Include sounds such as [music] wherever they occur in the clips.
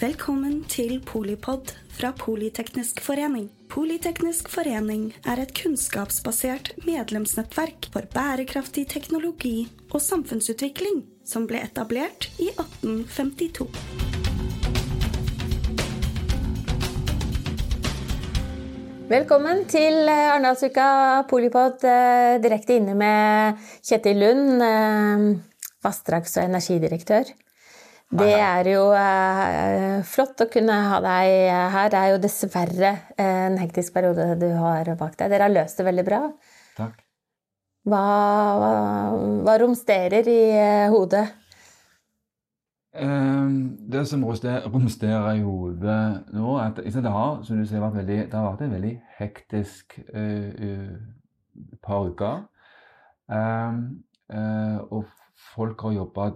Velkommen til Polipod fra Politeknisk forening. Politeknisk forening er et kunnskapsbasert medlemsnettverk for bærekraftig teknologi og samfunnsutvikling som ble etablert i 1852. Velkommen til eh, Arendalsuka Polipod eh, direkte inne med Kjetil Lund, eh, vassdrags- og energidirektør. Det er jo flott å kunne ha deg her. Det er jo dessverre en hektisk periode du har bak deg. Dere har løst det veldig bra. Takk. Hva, hva, hva romsterer i hodet? Eh, det som romsterer i hodet nå, er at det har, som du ser, vært veldig, det har vært en veldig hektisk uh, par uker. Um, uh, og folk har jobba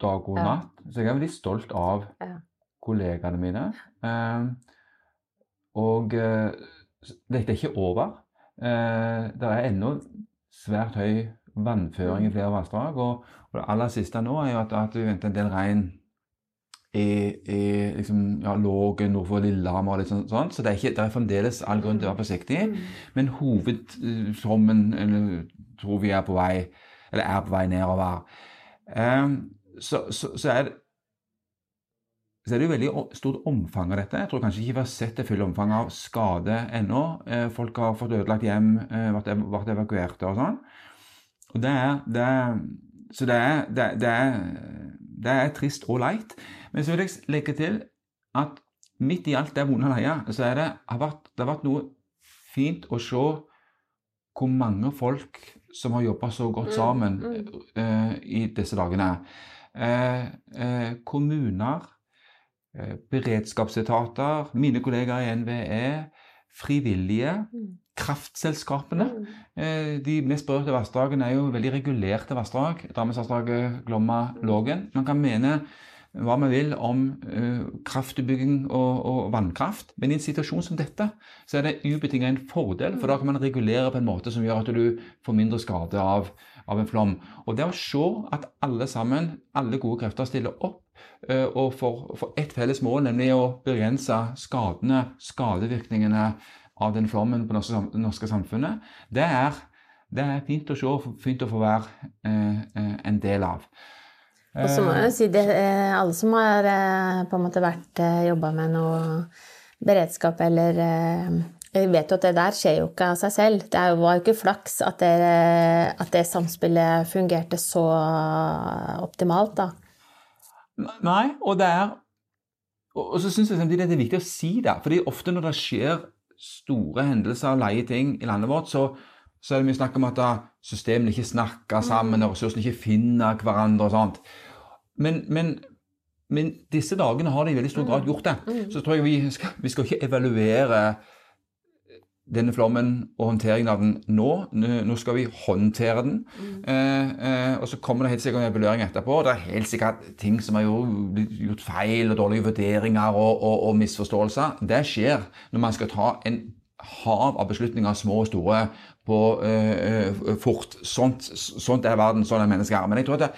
dag og natt. Så jeg er veldig stolt av kollegaene mine. Um, og uh, dette er ikke over. det er ennå svært høy vannføring i flere vassdrag. Og, og, det aller siste nå er jo at, at vi venter en del regn i, i liksom, ja, Lågen nord for Lillehammer og litt sånn, sånn. Så det er, ikke, det er, fremdeles all grunn til å være forsiktig. Mm. Men hovedsommen tror vi er på vei, eller er på vei nedover. Um, så, så, så, er så er det jo veldig stort omfang av dette. Jeg tror kanskje ikke vi har sett det fulle omfanget av skade ennå. Eh, folk har fått ødelagt hjem, eh, vært evakuerte og sånn. Og det er, det er Så det er, det, det, er, det er, trist og leit. Men så vil jeg legge til at midt i alt det vonde og leie, så er det, har vært, det har vært noe fint å se hvor mange folk som har jobba så godt mm, sammen mm, mm. Uh, i disse dagene. Uh, uh, kommuner, beredskapsetater, mine kollegaer i NVE, frivillige. Mm kraftselskapene. Mm. Eh, de mest berørte vassdragene er jo veldig regulerte vassdrag. Drammensvassdraget, Glomma, mm. Lågen. Man kan mene hva man vil om kraftutbygging og, og, vannkraft, men i en situasjon som dette så er det ubetinget en fordel, for da kan man regulere på en måte som gjør at du får mindre skade av, av en flom. Og det å se at alle sammen, alle gode krefter, stiller opp uh, og får, får ett felles mål, nemlig å begrense skadene, skadevirkningene av den flommen på det norske, samfunnet, det er, det er, fint å se og fint å få være eh, eh, en del av. Og så må jeg si det, eh, alle som har på en måte vært jobba med noe beredskap eller Jeg vet jo at det der skjer jo ikke av seg selv. Det var jo ikke flaks at det, at det samspillet fungerte så optimalt, da. Nei, og det er Og så syns jeg samtidig det er viktig å si det. fordi ofte når det skjer store hendelser og leie ting i landet vårt, så, så er det mye snakk om at systemene ikke snakker sammen, og ressursene ikke finner hverandre og sånt. Men, men, men, disse dagene har de i veldig stor grad gjort det. Mm. Så tror jeg vi skal, vi skal ikke evaluere denne flommen og håndteringen av den nå. Nå skal vi håndtere den. Mm. Eh, eh, og så kommer det helt sikkert en evaluering etterpå. og Det er helt sikkert ting som har gjort, gjort feil, og dårlige vurderinger og, og, og, misforståelser. Det skjer når man skal ta en hav av beslutninger, små og store, på eh, fort. Sånt, sånt, er verden, sånn er mennesker. Men jeg tror at det,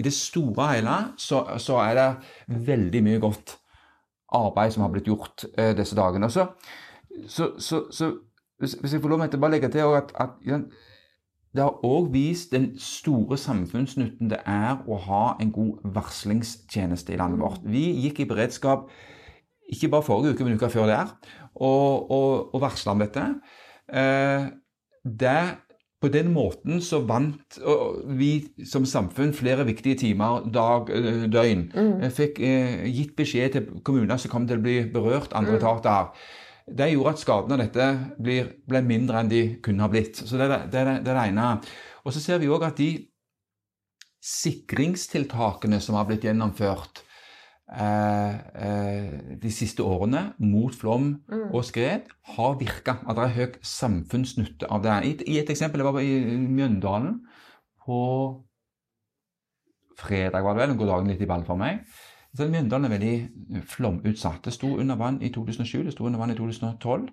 i det store og hele så, så, er det veldig mye godt arbeid som har blitt gjort eh, disse dagene. Så, så, så hvis, hvis, jeg får lov til å bare legge til at, at ja, det har òg vist den store samfunnsnytten det er å ha en god varslingstjeneste i landet vårt. Vi gikk i beredskap ikke bare forrige uke, men uka før der, og, og, og varsla om dette. Eh, det, på den måten så vant vi som samfunn flere viktige timer, dag, eh, døgn. Mm. Fikk eh, gitt beskjed til kommuner som kom til å bli berørt, andre mm. etater det gjorde at skadene av dette blir, ble mindre enn de kunne ha blitt. Så Det er det, det, det ene. Og så ser vi òg at de sikringstiltakene som har blitt gjennomført eh, eh, de siste årene mot flom mm. og skred, har virka. At det er høy samfunnsnytte av det. I, I, et eksempel, jeg var i Mjøndalen på fredag, var det vel. Går dagen litt i ball for meg. Så Mjøndalen er veldig eh, flomutsatt. Det sto under vann i 2007, det sto under vann i 2012.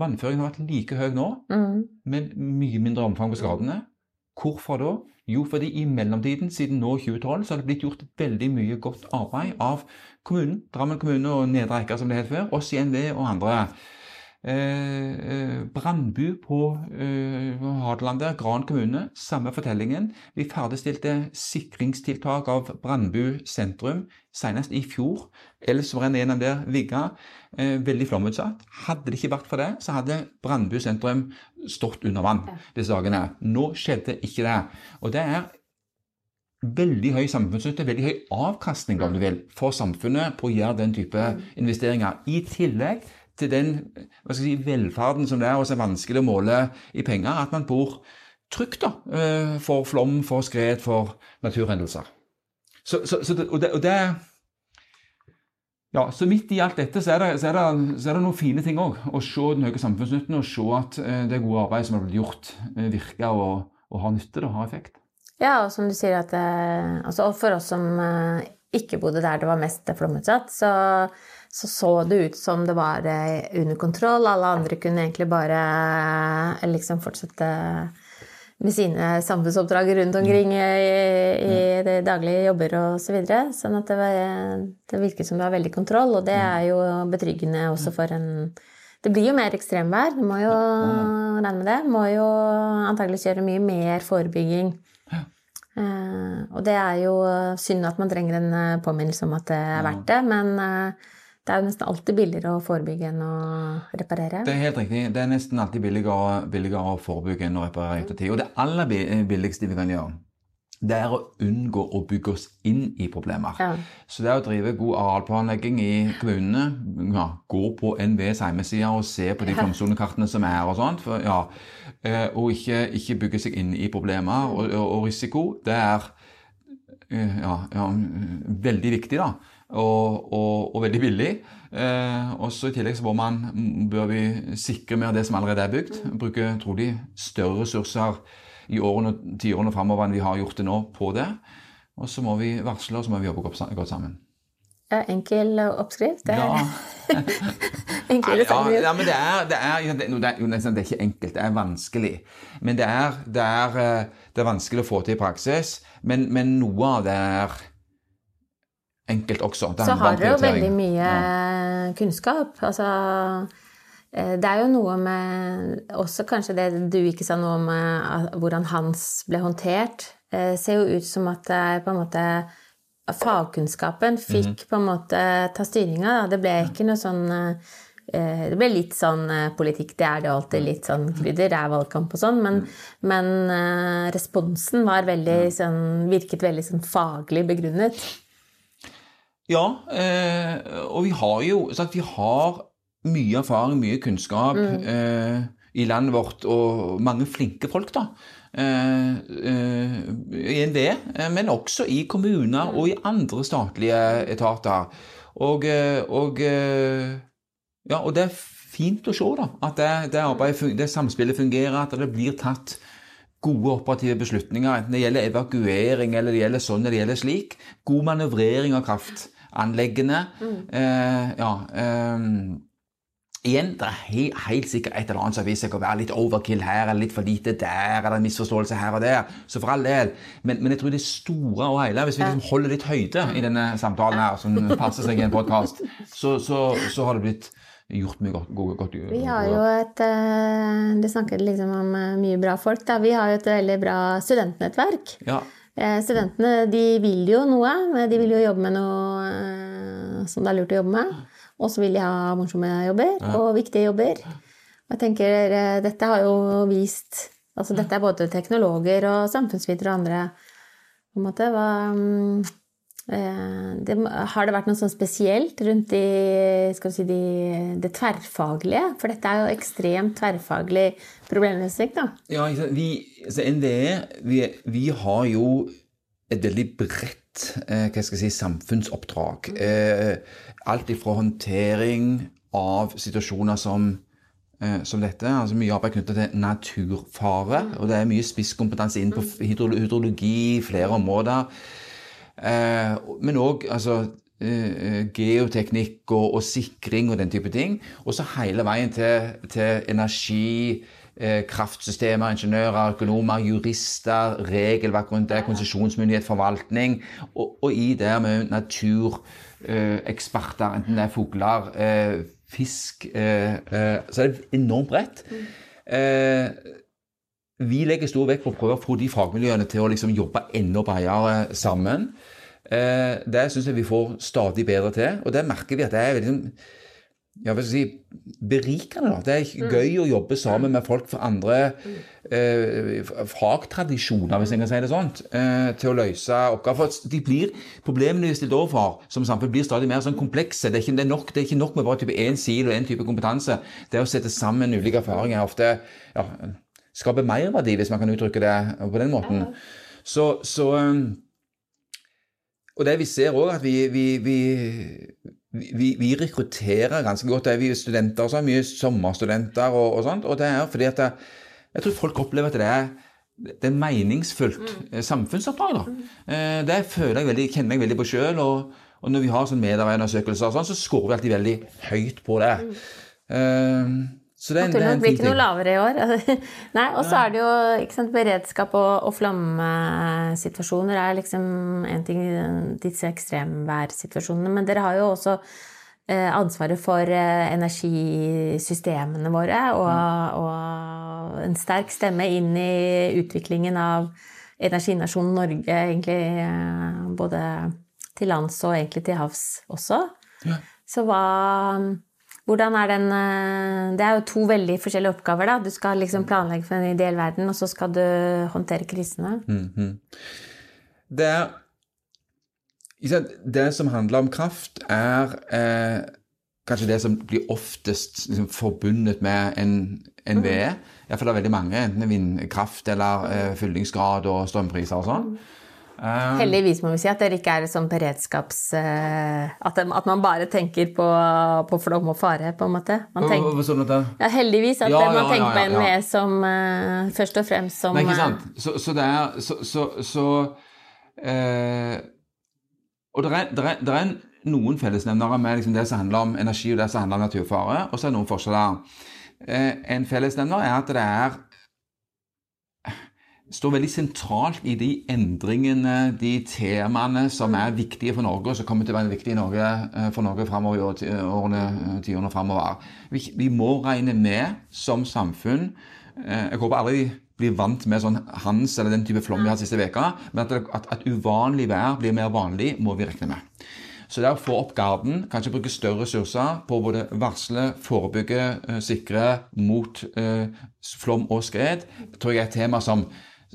Vannføringen har vært like høy nå, mm. men mye mindre omfang på skadene. Hvorfor da? Jo, fordi i mellomtiden, siden nå 2012, så har det blitt gjort veldig mye godt arbeid av kommunen, Drammen kommune og Nedre Eiker, som det het før, oss i NV og andre. Eh, eh, Brandbu på eh, Hadelandet, Gran kommune, samme fortellingen. Vi ferdigstilte sikringstiltak av Brandbu sentrum senest i fjor. Ellers var en av der Vigga, eh, veldig flomutsatt. Hadde det ikke vært for det, så hadde Brandbu sentrum stått under vann disse dagene. Nå skjedde ikke det. Og det er veldig høy samfunnsnytte, veldig høy avkastning om du vil, for samfunnet på å gjøre den type investeringer. I tillegg til den si, velferden som det er, og som er vanskelig å måle i penger, at man bor trygt da, eh, for flom, for skred, for naturhendelser. Så, så, så det, og, det, og det ja, så midt i alt dette så er det, så er det, så er det noen fine ting òg. Å se den høye samfunnsnytten og se at eh, det gode arbeidet som har blitt gjort, eh, virker og, og har nytte og har effekt. Ja, og som du sier at altså For oss som ikke bodde der det var mest flomutsatt, så så så det ut som det var under kontroll. Alle andre kunne egentlig bare liksom fortsette med sine samfunnsoppdrag rundt omkring i, i de daglige jobber osv. Så videre. sånn at det, var, det virket som det var veldig kontroll, og det er jo betryggende også for en Det blir jo mer ekstremvær, du må jo regne med det. Må jo antakeligvis gjøre mye mer forebygging. Uh, og det er jo synd at man trenger en påminnelse om at det er verdt det, men uh, det er jo nesten alltid billigere å forebygge enn å reparere. Det er helt riktig. Det er nesten alltid billigere, billigere å forebygge enn å reparere ettertid. Og det aller billigste vi kan gjøre, det er å unngå å bygge oss inn i problemer. Ja. Så det er å drive god arealplanlegging i kommunene, ja, gå på NVs hjemmeside og se på de flomsonekartene som er og sånt, for, ja, eh, og ikke, ikke, bygge seg inn i problemer. Og, og, og risiko, det er eh, ja, veldig viktig, da og, og, og veldig billig. Eh, også I tillegg så bør, man, bør vi sikre mer det som allerede er bygd. Bruke trolig større ressurser i årene og tiårene framover enn vi har gjort det nå på det. Og så må vi varsle, og så må vi jobbe godt sammen. Ja, enkel oppskrift? Det er ja. [laughs] enkel ja, ja, men det er, det, er, det, er, det er ikke enkelt, det er vanskelig. Men det er, det er, eh, det er vanskelig å få til i praksis. Men, men noe av det er enkelt også. så har dere jo veldig mye ja. kunnskap. Altså eh, det er jo noe med Også kanskje det du ikke sa noe om eh, hvordan hans ble håndtert. Det eh, ser jo ut som at det er på en måte fagkunnskapen fikk mm -hmm. på en måte ta styringa. Det ble ikke noe sånn det ble litt sånn politikk, det er det alltid. Litt sånn krydder, det er valgkamp og sånn. Men, men responsen var veldig sånn Virket veldig sånn faglig begrunnet. Ja, eh, og vi har jo sagt, vi har mye erfaring, mye kunnskap mm. eh, i landet vårt, og mange flinke folk, da. Eh, eh I NVE, eh, men også i kommuner og i andre statlige etater. Og, eh, og, ja, og det er fint å se da, at det, det, arbeidet, det samspillet fungerer, at det blir tatt gode operative beslutninger, enten det gjelder evakuering eller det gjelder sånn eller det gjelder slik. God manøvrering av kraftanleggene. Mm. Eh, ja, eh, igjen, det er helt, helt, sikkert et eller annet som viser seg å være litt overkill her, eller litt for lite der, eller en misforståelse her og der. Så for all del. Men, men jeg tror det store og hele, hvis vi liksom holder litt høyde i denne samtalen her, som passer seg i en podkast, så, så, så har det blitt gjort mye godt. godt, godt vi har jo et eh, Du snakket liksom om eh, mye bra folk. Da. Vi har jo et veldig bra studentnettverk. Ja. Eh, studentene de vil jo noe. De vil jo jobbe med noe som det er lurt å jobbe med. Og så vil de ha morsomme jobber og viktige jobber. Og jeg tenker, dette har jo vist Altså dette er både teknologer og samfunnsvitere og andre på en måte. Hva, mm, Eh, det, har det vært noe sånn spesielt rundt de, si, de, det tverrfaglige? For dette er jo ekstremt tverrfaglig problemløsning, da. Ja, vi, altså NVE, vi, vi, har jo et veldig bredt eh, hva skal jeg si, samfunnsoppdrag. Eh, alt ifra håndtering av situasjoner som eh, som dette. altså Mye arbeid knyttet til naturfare. Og det er mye spisskompetanse inn på hydrologi, flere områder. Men òg altså, geoteknikk og, og, sikring og den type ting. Og så hele veien til, til energi, kraftsystemer, ingeniører, økonomer, jurister, regelverk rundt det, konsesjonsmyndighet, forvaltning, og, og i det med natureksperter, eh, enten det er fugler, eh, fisk eh, eh, Så er det enormt bredt. Eh, vi legger stor vekt på å prøve å få de fagmiljøene til å liksom jobbe enda bredere sammen. det syns jeg vi får stadig bedre til, og det merker vi at det er liksom ja, si, berikende. da. Det er mm. gøy å jobbe sammen med folk fra andre eh, fagtradisjoner, hvis jeg kan si det sånn, eh, til å løse oppgaver. For de blir, Problemene vi stiller overfor som samfunn, blir stadig mer sånn komplekse. Det er ikke, det er nok, det er ikke nok med bare type én sil og én type kompetanse. Det å sette sammen ulike erfaringer ofte ja, skaper merverdi, hvis man kan uttrykke det på den måten. Så, så eh, Og det vi ser òg, at vi, vi, vi vi, vi, rekrutterer ganske godt. Det er vi studenter også, mye sommerstudenter og, og sånt. Og det er fordi at det, jeg tror folk opplever at det er, det er meningsfullt mm. Eh, samfunnsoppdrag. da. Mm. Det føler jeg veldig, kjenner jeg veldig på sjøl. Og, og, når vi har sånn medarbeiderundersøkelser, sånn, så scorer vi alltid veldig høyt på det. Mm. Uh, så det, det, blir ikke noe lavere i år. [laughs] Nei, Og så er det jo sant, beredskap og, og flammesituasjoner er liksom en ting i disse ekstremværsituasjonene. Men dere har jo også eh, ansvaret for eh, energisystemene våre og, mm. og, en sterk stemme inn i utviklingen av energinasjonen Norge, egentlig eh, både til lands og egentlig til havs også. Ja. Så hva hvordan er den eh, Det er jo to veldig forskjellige oppgaver, da. Du skal liksom planlegge for en ideell verden, og så skal du håndtere krisene. Mm -hmm. Det er Det som handler om kraft, er eh, kanskje det som blir oftest liksom, forbundet med en NVE. Mm. Iallfall er veldig mange, enten vindkraft eller eh, fyllingsgrad og strømpriser og sånn. Um, Heldigvis må vi si at dere ikke er sånn beredskaps... Uh, at, man bare tenker på, på, flom og fare, på en måte. Tenker, hva sånn at det? Ja, heldigvis at ja, man ja, tenker på NVE som uh, først og fremst som Nei, ikke sant. Så, så det er Så, så, så uh, Og det er, er, er, noen fellesnevnere med liksom det som handler om energi, og det som handler om naturfare, og så er det noen forskjeller. en fellesnevner er at det er står veldig sentralt i de endringene, de temaene som er viktige for Norge, og som kommer til å være viktige Norge, eh, for Norge fremover i årene, eh, tiårene fremover. Vi, vi, må regne med som samfunn eh, Jeg håper aldri blir vant med sånn Hans eller den type flom vi har siste uka, men at, at, at uvanlig vær blir mer vanlig, må vi regne med. Så det å få opp garden, kanskje bruke større ressurser på både varsle, forebygge, sikre mot eh, flom og skred, tror jeg er et tema som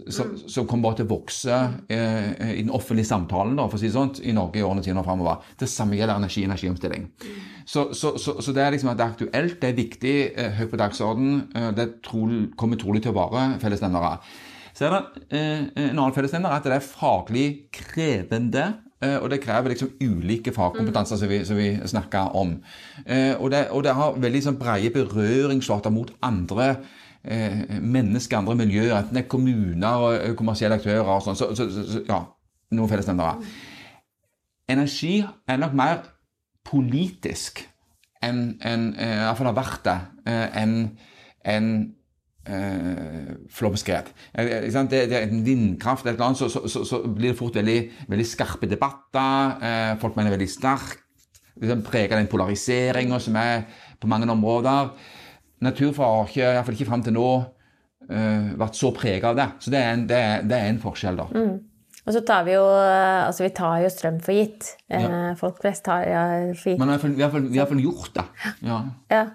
som, mm. som kommer bare til å vokse eh, i den offentlige samtalen da, for å si sånn, i Norge i årene og framover. Det samme gjelder energi og energiomstilling. Mm. Så, så, så, så, det er liksom at det er aktuelt, det er viktig, eh, høyt på dagsorden. Eh, det trolig, kommer trolig til å vare fellesnevnere. Så er det eh, en annen fellesnevner at det er faglig krevende. Eh, og det krever liksom ulike fagkompetanser som vi, som vi snakker om. Eh, og det, og, det, har veldig sånn breie berøringsflater mot andre mennesker, andre miljøer, enten det er kommuner og eh, kommersielle aktører og sånn. Så, så, så, ja, noen fellesnevnere. Energi er nok mer politisk enn en, eh, Iallfall har vært det eh, enn en, eh, flomskred. Eh, det, det er vindkraft eller noe annet, så, så, så, blir det fort veldig, veldig skarpe debatter. Eh, folk mener veldig sterkt. Liksom preger den polariseringa som er på mange områder naturfag har ikke, iallfall ikke fram til nå, uh, vært så prega av det. Så det er en, det er, det er en forskjell, da. Mm. Og så tar vi jo altså vi tar jo strøm for gitt. Eh, ja. Folk flest tar ja, for gitt. Men vi har iallfall gjort det. Ja. ja.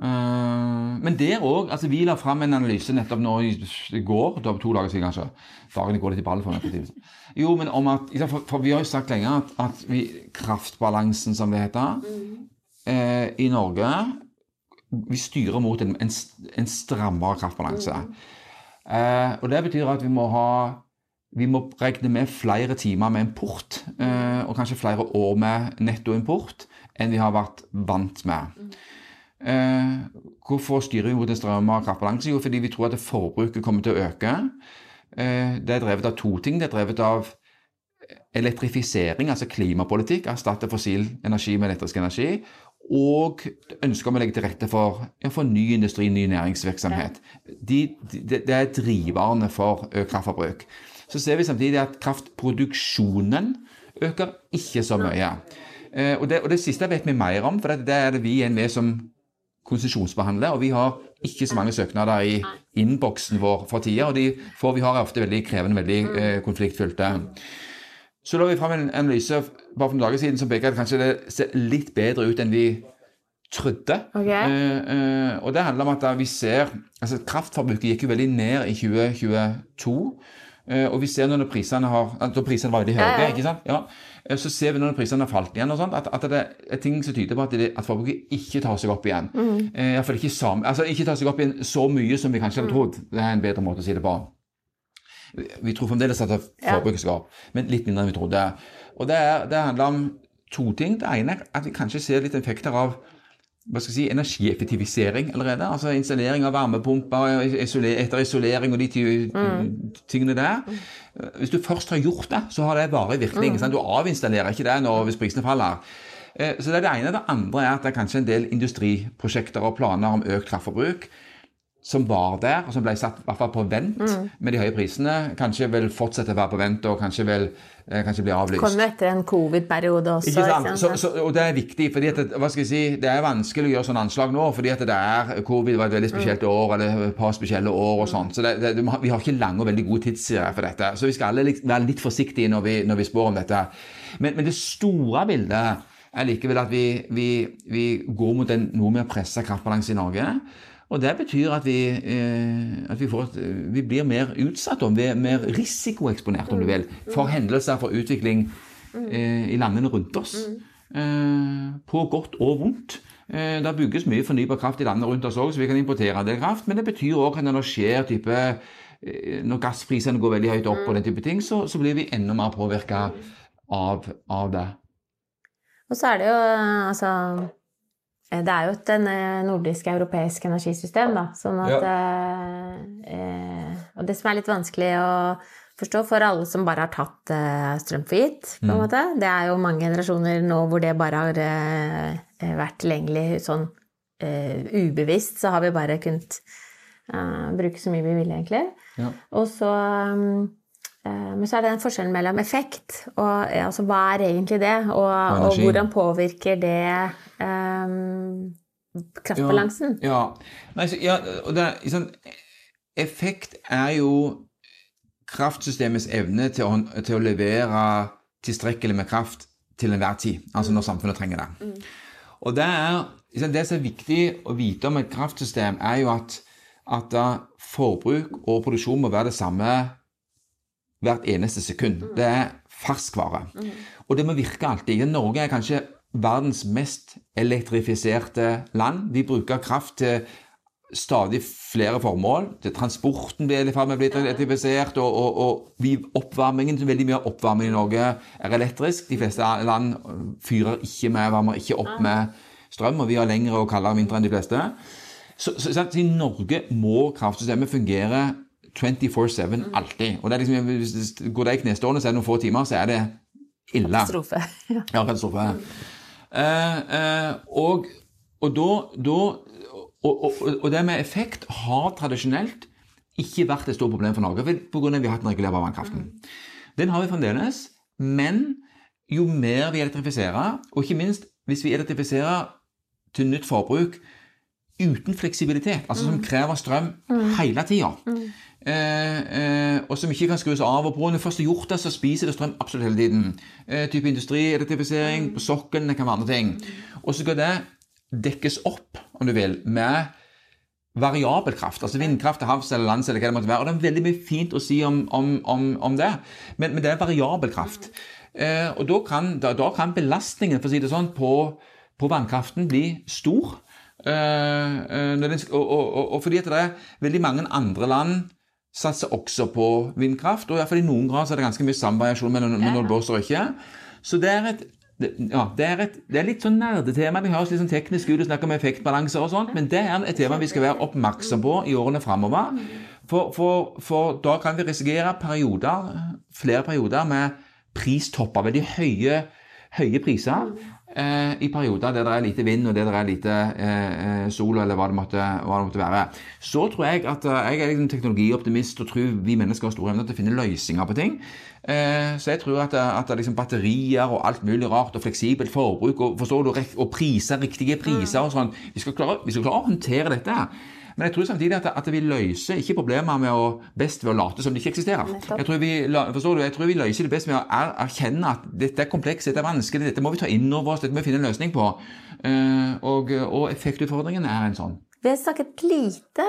Uh, men der òg altså Vi la fram en analyse nettopp nå i, går. Var to dager siden, kanskje. Dagene går litt i ball for meg. Jo, men om at, for, for Vi har jo sagt lenge at, at vi, kraftbalansen, som det heter, mm. uh, i Norge vi styrer mot en, en, en strammere kraftbalanse. Mm. Eh, og det betyr at vi må ha vi må regne med flere timer med import, eh, og kanskje flere år med nettoimport, enn vi har vært vant med. Mm. Eh, hvorfor styrer vi mot en strammere kraftbalanse? Jo, fordi vi tror at forbruket kommer til å øke. Eh, det er drevet av to ting. Det er drevet av elektrifisering, altså klimapolitikk, erstatte fossil energi med elektrisk energi, og ønsker om å legge til rette for, for ny industri, ny næringsvirksomhet. De, de, det er driverne for økt kraftforbruk. Så ser vi samtidig at kraftproduksjonen øker ikke så mye. Eh, og, det, og det siste vet vi mer om, for det, det er det vi i NVE som konsesjonsbehandler. Og vi har ikke så mange søknader i innboksen vår for tida, og de får vi har ofte veldig krevende, veldig eh, konfliktfylte. Så la vi fram en analyse bare for noen dager siden som peker at kanskje det ser litt bedre ut enn vi trodde. Okay. Uh, uh, og det handler om at vi ser altså Kraftforbruket gikk jo veldig ned i 2022. Uh, og vi ser når prisene har Da prisene var veldig høye, Ja, ja. ikke sant? Ja. Eh, så ser vi når prisene har falt igjen, og sånt, at, at det er ting som tyder på at, det, at forbruket ikke tar seg opp igjen. Mm. Eh, i hvert fall ikke, sam, altså ikke tar seg opp igjen så mye som vi kanskje Mm. hadde trodd. Det er en bedre måte å si det på. Vi- tror fremdeles at forbruket skal opp, men litt mindre enn vi trodde. Og det, er, det handler om to ting. Det ene er at vi kanskje ser litt effekter av hva skal jeg si, energieffektivisering allerede. Altså installering av varmepumper etter isolering og de ty- tingene der. Hvis du først har gjort det, så har det varig virkning. sant? Du avinstallerer ikke det når, hvis prisene faller. Eh, Så det er det ene. Det andre er at det er kanskje en del industriprosjekter og planer om økt kraftforbruk som var der, og som ble satt i hvert fall på vent med de høye prisene. Kanskje vil fortsette å være på vent og kanskje vil eh, kanskje bli avlyst. Kommer etter en covid-periode også. Ikke sant? Så, så, og det er viktig, fordi at, hva skal jeg si, det er vanskelig å gjøre sånne anslag nå, fordi at det er, covid var et veldig spesielt år, eller et par spesielle år og sånt. Så det, det, vi har ikke lange og veldig gode tidsserier for dette. Så vi skal alle være litt forsiktige når vi, når vi spår om dette. Men, men det store bildet er likevel at vi, vi, vi går mot en noe mer pressa kraftbalanse i Norge. Og det betyr at vi, eh, at vi, får vi blir mer utsatt, og vi er mer risikoeksponert, om du vil, for hendelser, for utvikling eh, i landene rundt oss. Eh, på godt og vondt. Eh, det bygges mye fornybar kraft i landene rundt oss òg, så vi kan importere en del kraft. Men det betyr òg at når det skjer type eh, Når gassprisene går veldig høyt opp og den type ting, så, så blir vi enda mer påvirka av, av det. Og så er det jo altså eh, Det er jo et eh, nordisk-europeisk energisystem, da. Sånn at ja. eh, Og det som er litt vanskelig å forstå for alle som bare har tatt eh, strøm for gitt, på en Mm. måte. Det er jo mange generasjoner nå hvor det bare har eh, eh, vært tilgjengelig sånn eh, ubevisst, så har vi bare kunnet eh, bruke så mye vi ville, egentlig. Ja. Og så um, eh, Men så er det den forskjellen mellom effekt og altså, hva er egentlig det, og, og hvordan påvirker det um, kraftbalansen? Ja. Nei, så, ja er, sånn, effekt er jo kraftsystemets evne til å, til å levere tilstrekkelig med kraft til enhver tid. Altså når samfunnet trenger det. Og det, er, det som er viktig å vite om et kraftsystem, er jo at, at forbruk og produksjon må være det samme hvert eneste sekund. Det er ferskvare. Og det må virke alltid. Norge er kanskje verdens mest elektrifiserte land. Vi bruker kraft til stadig flere formål. Til transporten blir i ferd med å bli elektrifisert, og, og, og vi, oppvarmingen, veldig mye av oppvarmingen i Norge er elektrisk. De fleste land fyrer ikke med, varmer ikke opp med strøm, og vi har lengre og kaldere vinter enn de fleste. Så, så, så, I Norge må kraftsystemet fungere 24-7 alltid. Og det er liksom, Hvis det går det i knestående, så er det noen få timer, så er det ille. Katastrofe. [laughs] Ja. Ja, katastrofe. Eh, eh, og, og da, da og, og, og det med effekt har tradisjonelt ikke vært et stort problem for Norge pga. at vi har hatt den regulerbare vannkraften. Den har vi fremdeles, men jo mer vi elektrifiserer, og ikke minst hvis vi elektrifiserer til nytt forbruk uten fleksibilitet, altså som krever strøm hele tida, eh, eh, og som ikke kan skrus av og på. Når du først har gjort det, så spiser det strøm absolutt hele tiden. Eh, type industrielektrifisering på sokkelen, det kan være andre ting. Og så skal det dekkes opp, om du vil, med variabel kraft, altså vindkraft til havs eller lands, eller hva det måtte være. Og det er veldig mye fint å si om, om, om, om det, men, men det er variabel kraft. Eh, og da kan, da, da kan belastningen for å si det sånn, på, på vannkraften bli stor. Eh, eh, og, og, og, fordi at det er veldig mange andre land satser også på vindkraft, og i hvert fall i noen grad så er det ganske mye samvariasjon mellom ja. blåser og ikke. Så det er et det, ja, det er, et, det er litt sånn nerdetema. Vi høres litt sånn teknisk ut og snakker om effektbalanser og sånt, men det er et tema vi skal være oppmerksom på i årene framover. For, for, for da kan vi risikere perioder, flere perioder med pristopper, veldig høye, høye priser. Eh, i perioder der det er lite vind og der det er lite eh, eh, sol, eller hva det, måtte, hva det måtte være. Så tror jeg at eh, jeg er liksom teknologioptimist og tror vi mennesker har store evner til å finne løsninger på ting. Eh, så jeg tror at, at liksom batterier og alt mulig rart og fleksibelt forbruk og, forstår du, og priser, riktige priser og sånn vi, vi skal klare å håndtere dette. her. Men jeg tror samtidig at, at vi løser ikke problemer med å best ved å late som det ikke eksisterer. Jeg tror, vi, forstår du, jeg tror vi løser det best med å er, erkjenne at dette er komplekst, dette er vanskelig, dette må vi ta inn over oss, dette må vi finne en løsning på. Uh, og, og effektutfordringen er en sånn. Vi har snakket lite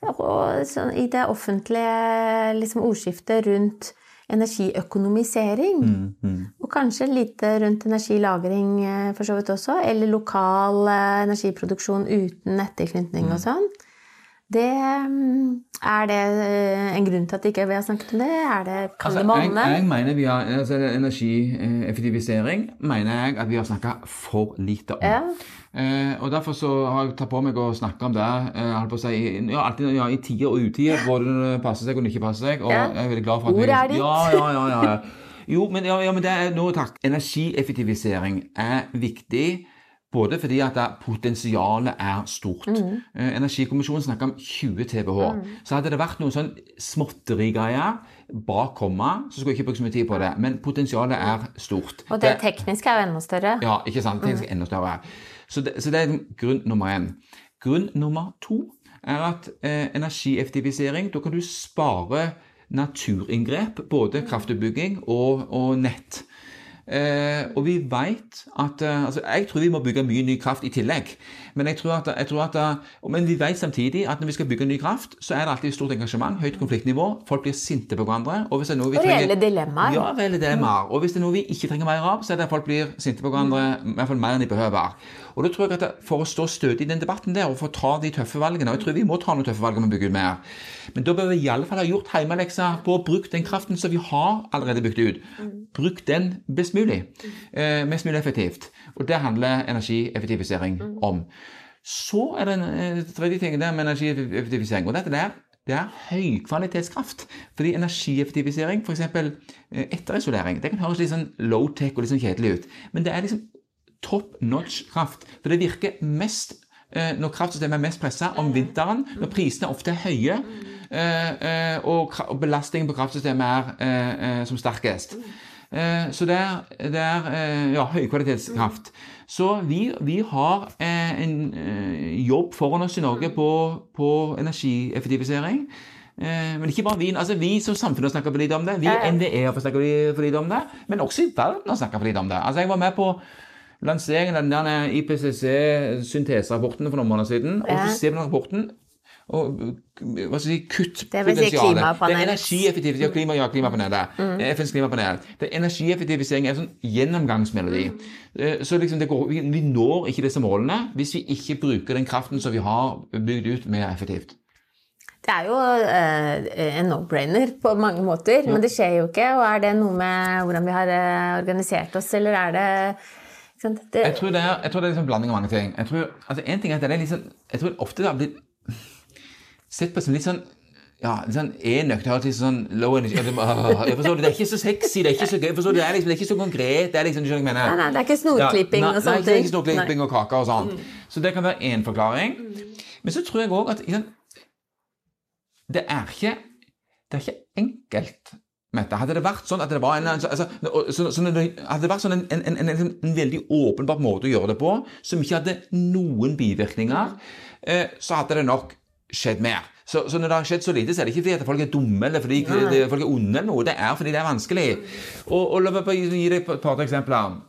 sånn, i det offentlige liksom, ordskiftet rundt energiøkonomisering. Mm, mm. Og kanskje lite rundt energilagring eh, for så vidt også. Eller lokal eh, energiproduksjon uten nettilknytning mm. og sånn. Det, mm, er det eh, en grunn til at ikke vi har snakket om det? Er det, kan altså, det monne? Jeg, jeg, mener vi har, altså Energieffektivisering mener jeg at vi har snakka for lite om. Ja. Eh, og Derfor så har jeg tatt på meg å snakke om det eh, si, ja, alltid, ja, i tider og utider, hvor det passer seg og det ikke passer seg. Og ja. jeg er veldig glad for at Ordet er ditt. Ja, ja, ja, ja. Jo, men, ja, men det er noe takk. Energieffektivisering er viktig både fordi at potensialet er stort. Mm. Eh, Energikommisjonen snakker om 20 TBH. Mm. Så hadde det vært noen sånn småtterigreier bak komma, så skulle jeg ikke brukt så mye tid på det. Men potensialet er stort. Og det, det tekniske er jo enda større. Ja, ikke sant. Det er enda større. Så det, så det er grunn nummer én. Grunn nummer to er at eh, energieffektivisering Da kan du spare naturinngrep, både kraftutbygging og, og nett. Eh, og vi vet at eh, altså Jeg tror vi må bygge mye ny kraft i tillegg. Men, jeg tror at, jeg tror at, eh, men vi vet samtidig at når vi skal bygge ny kraft, så er det alltid stort engasjement, høyt konfliktnivå. Folk blir sinte på hverandre. Og, hvis det er noe vi og trenger, reelle dilemmaer. Ja, reelle dilemmaer. Og hvis det er noe vi ikke trenger mer av, så er det at folk blir sinte på hverandre i hvert fall mer enn de behøver. Og da tror jeg at For å stå stødig i den debatten der og få ta de tøffe valgene og Jeg tror vi må ta noen tøffe valg om å bygge ut mer. Men da bør vi i alle fall ha gjort hjemmeleksa på å bruke den kraften som vi har allerede bygd ut. Bruk den best mulig. Eh, mest mulig effektivt. Og det handler energieffektivisering om. Så er det en eh, tredje ting der med energieffektivisering. og dette der det er høykvalitetskraft. Fordi energieffektivisering, f.eks. Eh, etterisolering, det kan høres litt sånn low-tech og litt sånn kjedelig ut. Men det er liksom top notch kraft. For det virker mest eh, når kraftsystemet er mest pressa om vinteren, når prisene ofte er høye, og belastningen på kraftsystemet er som sterkest. Så det er, det er ja, høykvalitetskraft. Så vi, vi har en jobb foran oss i Norge på, på energieffektivisering. Men ikke bare vi. altså Vi som samfunn har snakka for lite om det. Vi NVE har snakka for lite om det. Men også i verden har snakka for lite om det. Altså Jeg var med på lanseringen av den IPCC-synteserapporten for noen måneder siden. Og så ser vi den rapporten og hva skal jeg si. Si det er energieffektivisering ja, klima, ja, klimapanelet. Mm. FNs klimapanel. Det er Energieffektivisering er en sånn gjennomgangsmelodi. Mm. Så liksom går, vi, når ikke disse målene hvis vi ikke bruker den kraften som vi har bygd ut, mer effektivt. Det er jo eh, en no-brainer på mange måter, ja. men det skjer jo ikke. Og er det noe med hvordan vi har eh, organisert oss, eller er det det... Jeg, tror det er, jeg tror det er liksom en blanding av mange ting. Jeg tror, altså en ting er at det er liksom, jeg tror ofte det har blitt sett på som litt sånn ja, sånn enøkt. Litt sånn low energy. Jeg forstår det, det er ikke så sexy, det er ikke så gøy. Forstår det, er liksom, det er ikke så konkret. Det er liksom, du skjønner hva jeg mener. Nei, nei, det er ikke snorklipping ja, og sånne ting. Nei, ikke snorklipping og kaker og sånn. Mm. Så det kan være én forklaring. Men så tror jeg òg at liksom, det er ikke det er ikke enkelt Mette. Hadde det vært sånn at det var en, altså, så, så, så, hadde det vært sånn en, en, en, en, en veldig åpenbar måte å gjøre det på, som ikke hadde noen bivirkninger, eh, så hadde det nok skjedd mer. Så, så, når det har skjedd så lite, så er det ikke fordi at folk er dumme eller fordi det, folk er onde eller noe. Det er fordi det er vanskelig. Og, og La meg bare gi deg et par eksempler.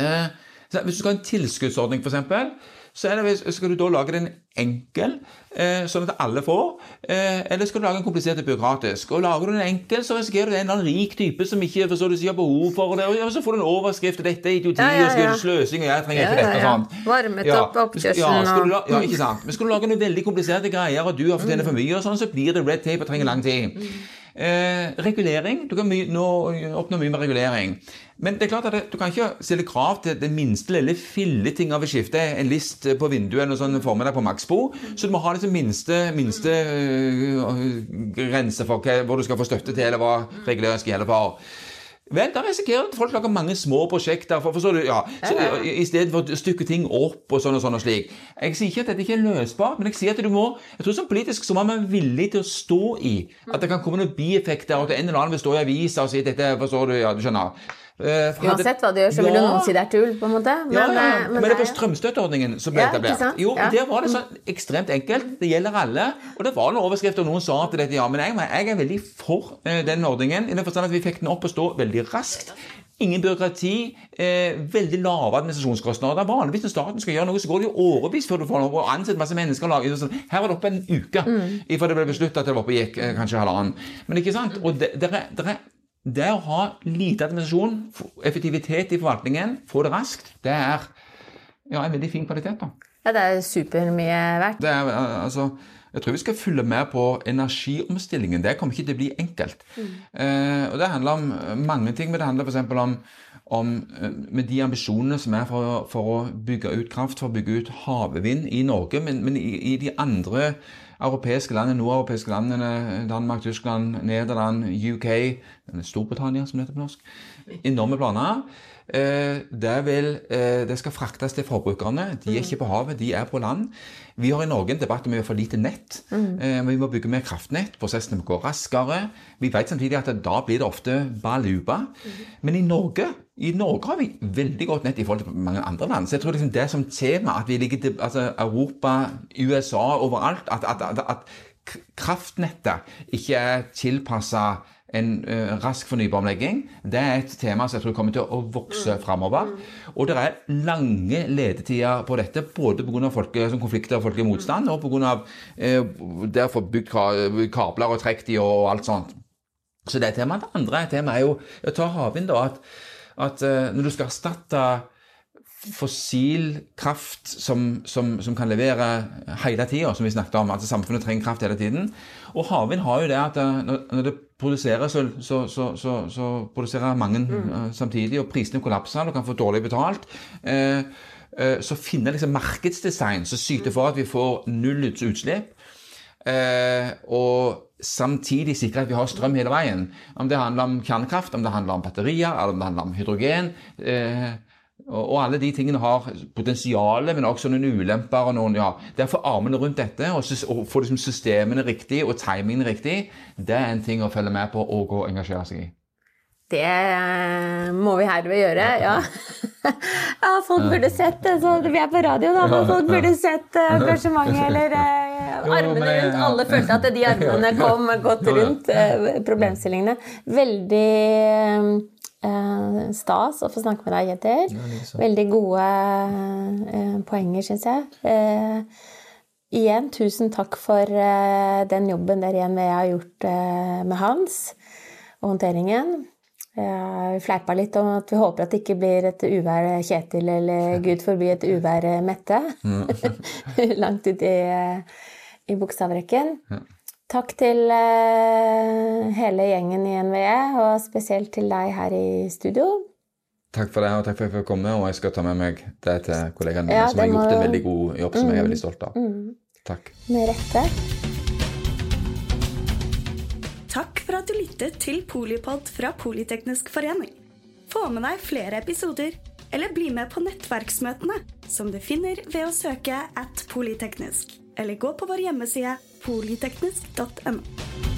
Eh, hvis du skal ha en tilskuddsordning, f.eks., så det, skal du da lage den enkel, eh, sånn at alle får, eh, eller skal du lage den komplisert og byråkratisk? Og Lager du den enkel, så risikerer du en eller annen rik type som ikke forstår du sier behov for det, og så får du en overskrift 'Dette er idioti ja, ja, ja. og sløsing, og jeg trenger ikke dette' og sånt. Varmet opp oppkjørselen og Ja, ikke sant. Men skal du lage noen veldig kompliserte greier, og du har fortjent for mye, og sånn, så blir det red tape og trenger lang tid. Eh, regulering. Du kan my nå oppnå mye med regulering. Men det er klart at det, du kan ikke stille krav til det minste lille filleting av å skifte en list på vinduet eller sånn formiddag på Maxbo. Så du må ha liksom minste, minste øh, grense for hva, hvor du skal få støtte til, eller hva regulering skal gjelde for. Vel, da risikerer at folk lager mange små prosjekter. For, forstår du, ja, så, i, i stedet for å stykke ting opp og sånn og sånn og slik. Jeg sier ikke at dette ikke er løsbart, men jeg sier at du må jeg tror som politisk så må man være villig til å stå i at det kan komme noen bieffekter, og at en eller annen vil stå i avisa og si dette forstår du, ja, du skjønner. Eh, hadde- Uansett hva du gjør, så vil Ja. noen si det er tull, på en måte. Ja, ja, men, men, det på strømstøtteordningen som ble etablert. Jo. Der var det sånn ekstremt enkelt. Det gjelder alle. Og det var noen overskrifter, og noen sa til dette, ja, men jeg, jeg er veldig for uh, den ordningen. I den forstand at vi fikk den opp og stå veldig raskt. Ingen byråkrati. Eh, veldig lave administrasjonskostnader. Vanligvis når staten skal gjøre noe, så går det jo årevis før du får noe. Og ansette masse mennesker. og lage- sånn. Her var det oppe en uke Mm. ifra det ble besluttet at det var oppe gikk eh, kanskje halvannen. Men ikke sant? Og det, det, er, det, er, det å ha lite administrasjon, effektivitet i forvaltningen, få det raskt, det er ja, en veldig fin kvalitet. da. Ja, det er supermye verdt. Det er, altså, jeg tror vi skal følge med på energiomstillingen. Det kommer ikke til å bli enkelt. Eh, og Det handler om eh, mange ting, men det handler f.eks. om, om eh, med de ambisjonene som er for, for å bygge ut kraft, for å bygge ut havvind i Norge, men, men i, i de andre europeiske landene, nordeuropeiske landene, Danmark, Tyskland, Nederland, UK, Storbritannia som det heter på norsk, enorme planer. Eh, det, vil, eh, det skal fraktes til forbrukerne. De er ikke på havet, de er på land. Vi har i Norge en debatt om vi har for lite nett. Mm. vi må bygge mer kraftnett. Prosessene må gå raskere. Vi vet samtidig at da blir det ofte baluba. Men i Norge i Norge har vi veldig godt nett i forhold til mange andre land. Så jeg tror liksom det som tema, at vi ligger til altså Europa, USA, overalt At, at, at, at kraftnettet ikke er tilpassa en uh, rask fornybaromlegging, det er et tema som jeg tror kommer til å vokse framover. Og det er lange ledetider på dette, både pga. Konflikter og folkelig motstand, og pga. Uh, å få bygd kabler og trukket de og alt sånt. Så det er temaet. Det andre temaet er jo å ta havvind, da. At, at uh, når du skal erstatte fossil kraft som, som, som kan levere hele tida, som vi snakket om. altså Samfunnet trenger kraft hele tiden. Og havvind har jo det at eh, når, det produseres, så, så, så, så, så produserer mange mm. samtidig, og prisene kollapser, du kan få dårlig betalt. Eh, eh, så finner liksom markedsdesign som syter for at vi får null utslipp. Eh, og samtidig sikre at vi har strøm hele veien. Om det handler om kjernekraft, om det handler om batterier, eller om det handler om hydrogen. Eh, og, og alle de tingene har potensial, men også noen ulemper. og noen, ja, få armene rundt dette og, og få liksom systemene riktig og timingen riktig, det er en ting å følge med på og å engasjere seg i. Det eh, må vi herved gjøre, [laughs] ja. [laughs] ja. Folk burde sett det. Så vi er på radio, da, men folk burde sett eh, engasjementet eller eh, [laughs] armene rundt. Alle følte at de armene kom godt rundt eh, problemstillingene. Veldig eh, stas å få snakke med deg, Kjetil. Veldig gode eh, poenger, syns jeg. Eh, igjen, tusen takk for eh, den jobben der igjen har gjort eh, med Hans og håndteringen. Eh, Vi fleipa litt om at vi håper at det ikke blir et uvær Kjetil, eller [laughs] gud forby et uvær Mette. [laughs] Langt ut i, eh, i bokstavrekken. Takk til eh, hele gjengen i NVE, og spesielt til deg her i studio. Takk for det, og takk for at jeg fikk komme. Og jeg skal ta med meg det til kollegaene mine, Ja, som har må- gjort en veldig god jobb, som jeg er veldig stolt av. Takk. Med rette. Takk for at du lyttet til Polipod fra Politeknisk forening. Få med deg flere episoder, eller bli med på nettverksmøtene, som du finner ved å søke at polyteknisk, eller gå på vår hjemmeside polyteknisk.no.